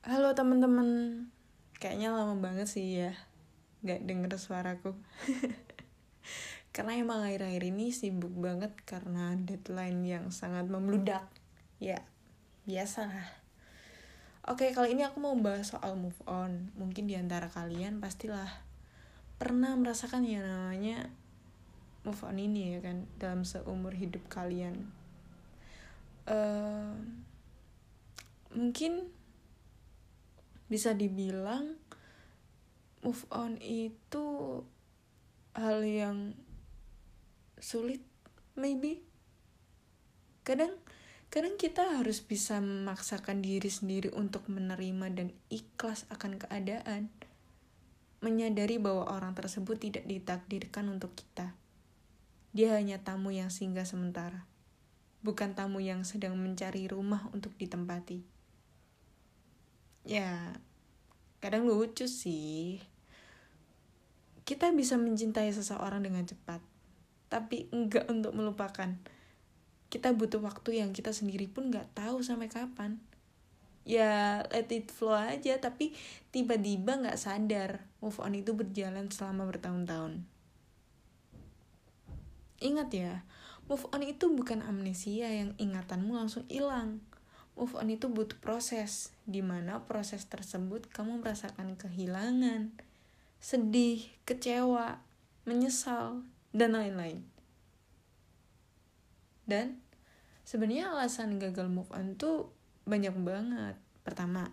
Halo teman-teman, kayaknya lama banget sih ya nggak denger suaraku. karena emang akhir-akhir ini sibuk banget karena deadline yang sangat membludak. Ya, biasa lah. Oke, kali ini aku mau bahas soal move on. Mungkin di antara kalian pastilah pernah merasakan yang namanya move on ini ya kan dalam seumur hidup kalian. Uh, mungkin bisa dibilang move on itu hal yang sulit maybe. Kadang kadang kita harus bisa memaksakan diri sendiri untuk menerima dan ikhlas akan keadaan. Menyadari bahwa orang tersebut tidak ditakdirkan untuk kita. Dia hanya tamu yang singgah sementara bukan tamu yang sedang mencari rumah untuk ditempati ya kadang lucu sih. Kita bisa mencintai seseorang dengan cepat tapi enggak untuk melupakan. Kita butuh waktu yang kita sendiri pun nggak tahu sampai kapan. Ya let it flow aja tapi tiba-tiba nggak sadar move on itu berjalan selama bertahun-tahun. Ingat ya move on itu bukan amnesia yang ingatanmu langsung hilang move on itu butuh proses, di mana proses tersebut kamu merasakan kehilangan, sedih, kecewa, menyesal, dan lain-lain. Dan sebenarnya alasan gagal move on tuh banyak banget. Pertama,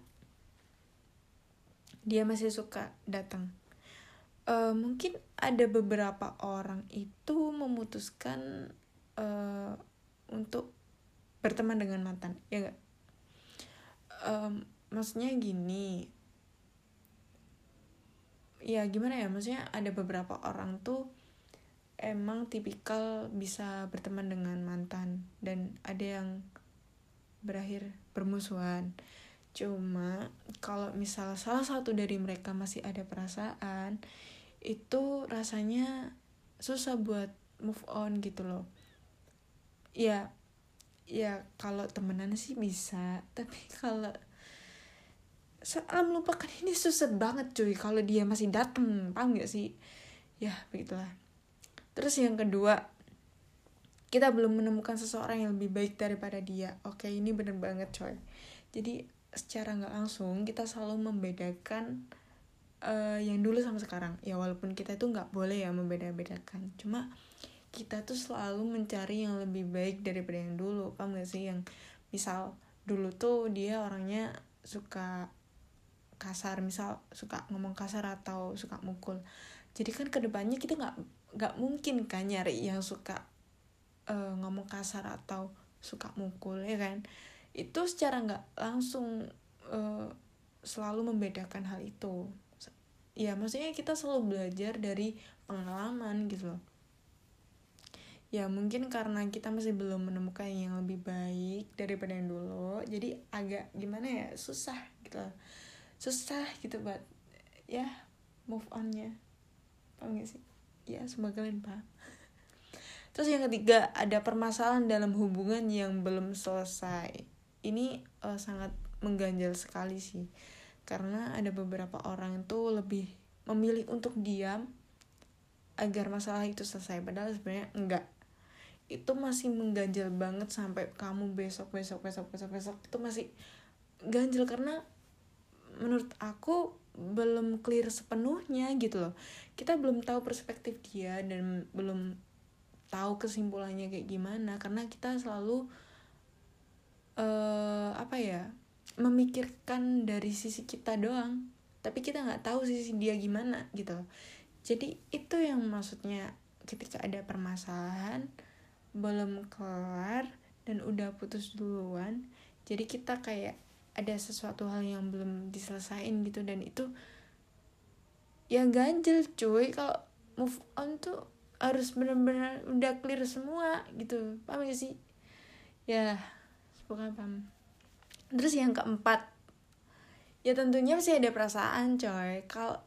dia masih suka datang. Uh, mungkin ada beberapa orang itu memutuskan uh, untuk berteman dengan mantan, ya gak? Um, maksudnya gini. Ya gimana ya? Maksudnya ada beberapa orang tuh emang tipikal bisa berteman dengan mantan dan ada yang berakhir bermusuhan. Cuma kalau misal salah satu dari mereka masih ada perasaan itu rasanya susah buat move on gitu loh. Ya ya kalau temenan sih bisa tapi kalau soal melupakan ini susah banget cuy kalau dia masih dateng paham gak sih? Ya begitulah. Terus yang kedua kita belum menemukan seseorang yang lebih baik daripada dia. Oke ini bener banget coy. Jadi secara nggak langsung kita selalu membedakan uh, yang dulu sama sekarang. Ya walaupun kita itu nggak boleh ya membeda-bedakan cuma kita tuh selalu mencari yang lebih baik daripada yang dulu paham gak sih? Yang misal dulu tuh dia orangnya suka kasar misal suka ngomong kasar atau suka mukul. Jadi kan ke depannya kita nggak nggak mungkin kan nyari yang suka uh, ngomong kasar atau suka mukul ya kan? Itu secara nggak langsung uh, selalu membedakan hal itu. Ya maksudnya kita selalu belajar dari pengalaman gitu loh ya mungkin karena kita masih belum menemukan yang lebih baik daripada yang dulu jadi agak gimana ya susah gitu. Susah gitu buat ya move onnya. Paham gak sih? Ya semoga kalian paham. Terus yang ketiga ada permasalahan dalam hubungan yang belum selesai. Ini uh, sangat mengganjal sekali sih karena ada beberapa orang itu lebih memilih untuk diam agar masalah itu selesai padahal sebenarnya enggak itu masih mengganjal banget sampai kamu besok besok besok besok besok itu masih ganjil karena menurut aku belum clear sepenuhnya gitu loh. Kita belum tahu perspektif dia dan belum tahu kesimpulannya kayak gimana karena kita selalu uh, apa ya memikirkan dari sisi kita doang tapi kita nggak tahu sisi dia gimana gitu loh. Jadi itu yang maksudnya ketika ada permasalahan belum kelar dan udah putus duluan jadi kita kayak ada sesuatu hal yang belum diselesain gitu. Dan itu ya ganjel cuy. Kalau move on tuh harus benar-benar udah clear semua gitu. Paham gak sih? Ya bukan paham. Terus yang keempat ya tentunya pasti ada perasaan coy. Kalau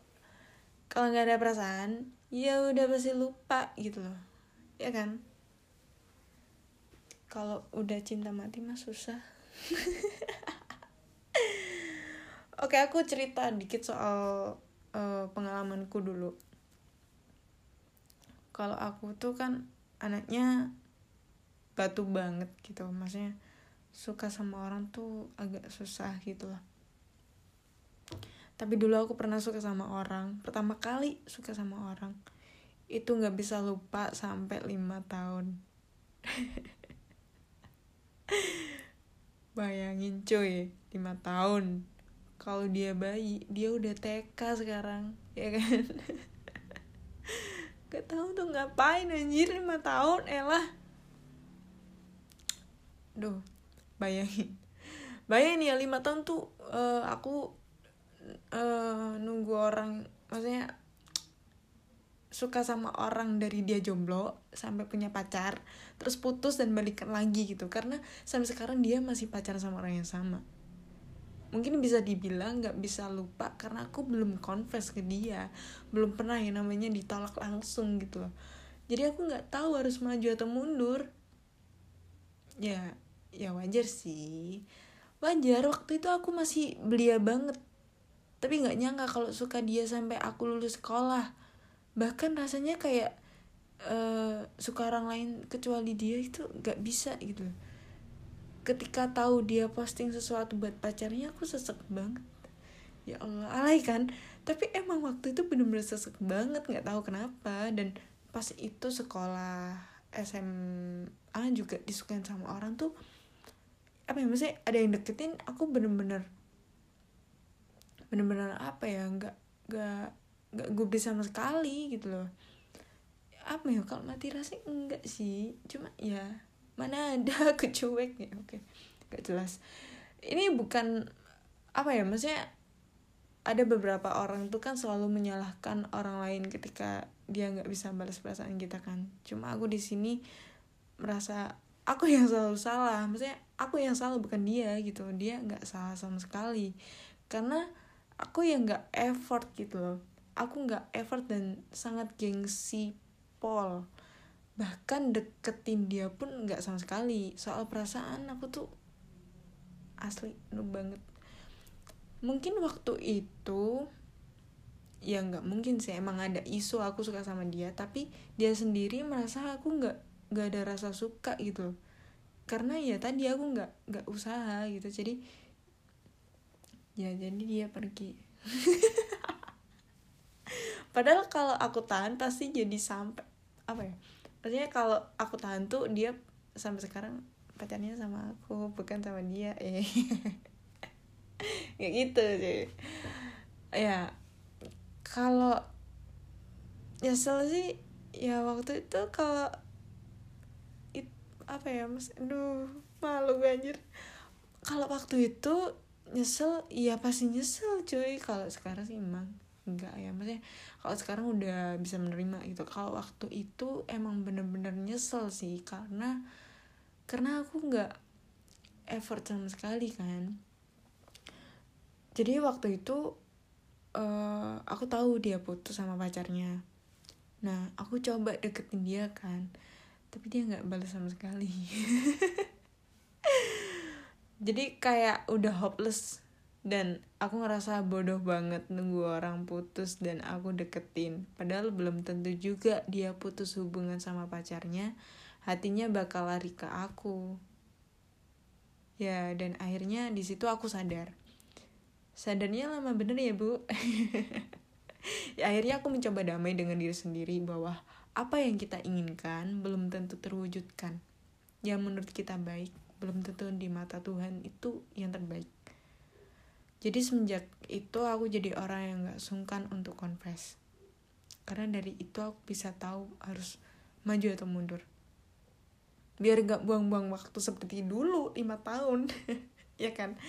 kalau nggak ada perasaan ya udah pasti lupa gitu loh. Ya kan kalau udah cinta mati mah susah. Oke aku cerita dikit soal uh, pengalamanku dulu. Kalau aku tuh kan anaknya batu banget gitu. Maksudnya suka sama orang tuh agak susah gitu lah. Tapi dulu aku pernah suka sama orang. Pertama kali suka sama orang itu nggak bisa lupa sampai lima tahun bayangin cuy lima tahun. Kalau dia bayi dia udah TK sekarang ya kan? Gak tahu tuh ngapain anjir lima tahun elah duh bayangin. Bayangin ya lima tahun tuh uh, aku uh, nunggu orang maksudnya suka sama orang dari dia jomblo sampai punya pacar terus putus dan balikan lagi gitu. Karena sampai sekarang dia masih pacaran sama orang yang sama. Mungkin bisa dibilang nggak bisa lupa karena aku belum confess ke dia. Belum pernah yang namanya ditolak langsung gitu. Loh jadi aku nggak tahu harus maju atau mundur. Ya ya wajar sih. Wajar waktu itu aku masih belia banget. Tapi nggak nyangka kalau suka dia sampai aku lulus sekolah bahkan rasanya kayak uh, suka orang lain kecuali dia itu nggak bisa gitu. Ketika tahu dia posting sesuatu buat pacarnya aku sesek banget. Ya Allah alay kan? Tapi emang waktu itu bener-bener sesek banget nggak tahu kenapa. Dan pas itu sekolah SMA juga disukain sama orang tuh apa ya maksudnya ada yang deketin aku bener-bener bener-bener apa ya nggak nggak nggak gubris sama sekali gitu loh. Apa ya kalau mati rasa enggak sih. Cuma ya mana ada kecuek ya oke. Gak jelas. Ini bukan apa ya maksudnya ada beberapa orang tuh kan selalu menyalahkan orang lain ketika dia nggak bisa balas perasaan kita kan. Cuma aku di sini merasa aku yang selalu salah. Maksudnya aku yang salah bukan dia gitu. Dia nggak salah sama sekali. Karena aku yang nggak effort gitu loh aku nggak effort dan sangat gengsi Paul. Bahkan deketin dia pun nggak sama sekali. Soal perasaan aku tuh asli nu banget. Mungkin waktu itu ya nggak mungkin sih emang ada isu aku suka sama dia. Tapi dia sendiri merasa aku nggak nggak ada rasa suka gitu karena ya tadi aku nggak nggak usaha gitu. Jadi ya jadi dia pergi padahal kalau aku tahan pasti jadi sampai apa ya maksudnya kalau aku tahan tuh dia sampai sekarang pacarnya sama aku bukan sama dia. Eh ya gitu sih. Ya kalau nyesel sih ya waktu itu kalau it, apa ya mas? Aduh malu gue anjir. Kalau waktu itu nyesel iya pasti nyesel cuy. Kalau sekarang sih emang enggak ya maksudnya kalau sekarang udah bisa menerima gitu. Kalau waktu itu emang bener-bener nyesel sih karena karena aku nggak effort sama sekali kan. Jadi waktu itu uh, aku tahu dia putus sama pacarnya. Nah aku coba deketin dia kan tapi dia nggak balas sama sekali. Jadi kayak udah hopeless dan aku ngerasa bodoh banget nunggu orang putus dan aku deketin. Padahal belum tentu juga dia putus hubungan sama pacarnya hatinya bakal lari ke aku. Ya dan akhirnya di situ aku sadar. Sadarnya lama bener ya bu? Ya akhirnya aku mencoba damai dengan diri sendiri bahwa apa yang kita inginkan belum tentu terwujudkan. Yang menurut kita baik belum tentu di mata Tuhan itu yang terbaik jadi semenjak itu aku jadi orang yang gak sungkan untuk confess. Karena dari itu aku bisa tahu harus maju atau mundur. Biar gak buang-buang waktu seperti dulu lima tahun. Ya kan?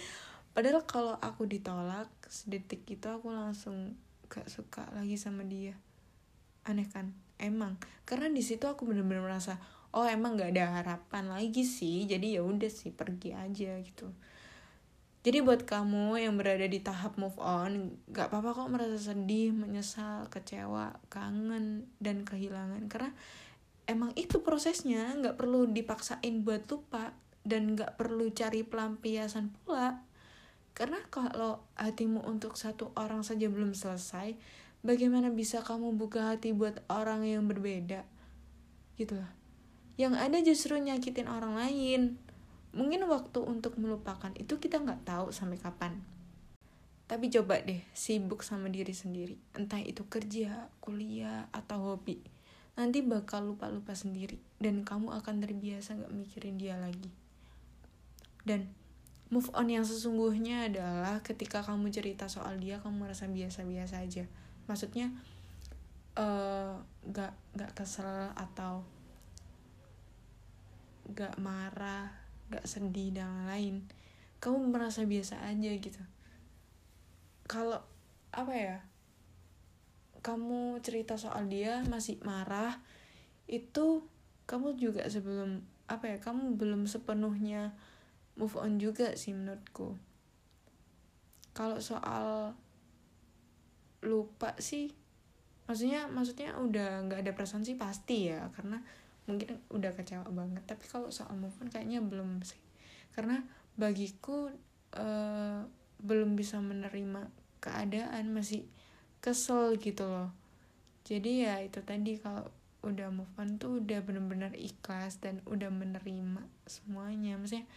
Padahal kalau aku ditolak sedetik itu aku langsung gak suka lagi sama dia. Aneh kan? Emang. Karena di situ aku bener-bener merasa oh emang gak ada harapan lagi sih. Jadi ya udah sih pergi aja gitu jadi buat kamu yang berada di tahap move on gak apa-apa kok merasa sedih menyesal kecewa kangen dan kehilangan. Karena emang itu prosesnya nggak perlu dipaksain buat lupa dan nggak perlu cari pelampiasan pula. Karena kalau hatimu untuk satu orang saja belum selesai bagaimana bisa kamu buka hati buat orang yang berbeda? Gitu lah yang ada justru nyakitin orang lain mungkin waktu untuk melupakan itu kita nggak tahu sampai kapan. Tapi coba deh sibuk sama diri sendiri. Entah itu kerja kuliah atau hobi. Nanti bakal lupa-lupa sendiri. Dan kamu akan terbiasa gak mikirin dia lagi. Dan move on yang sesungguhnya adalah ketika kamu cerita soal dia kamu merasa biasa-biasa aja. Maksudnya uh, gak gak kesel atau gak marah gak sedih dan lain kamu merasa biasa aja gitu. Kalau apa ya kamu cerita soal dia masih marah itu kamu juga sebelum apa ya kamu belum sepenuhnya move on juga sih menurutku. Kalau soal lupa sih maksudnya maksudnya udah nggak ada perasaan sih pasti ya karena mungkin udah kecewa banget tapi kalau soal move on kayaknya belum sih. Karena bagiku uh, belum bisa menerima keadaan masih kesel gitu loh. Jadi ya itu tadi kalau udah move on tuh udah bener-bener ikhlas dan udah menerima semuanya. Maksudnya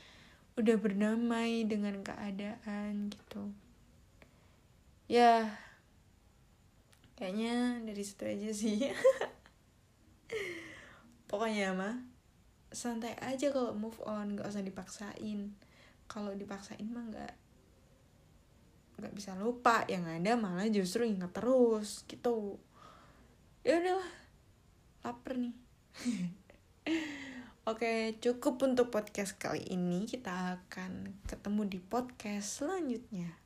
udah berdamai dengan keadaan gitu. Ya kayaknya dari situ aja sih pokoknya mah santai aja kalau move on gak usah dipaksain. Kalau dipaksain mah nggak nggak bisa lupa. Yang ada malah justru ingat terus gitu. Ya udahlah lapar nih. Oke, cukup untuk podcast kali ini. Kita akan ketemu di podcast selanjutnya.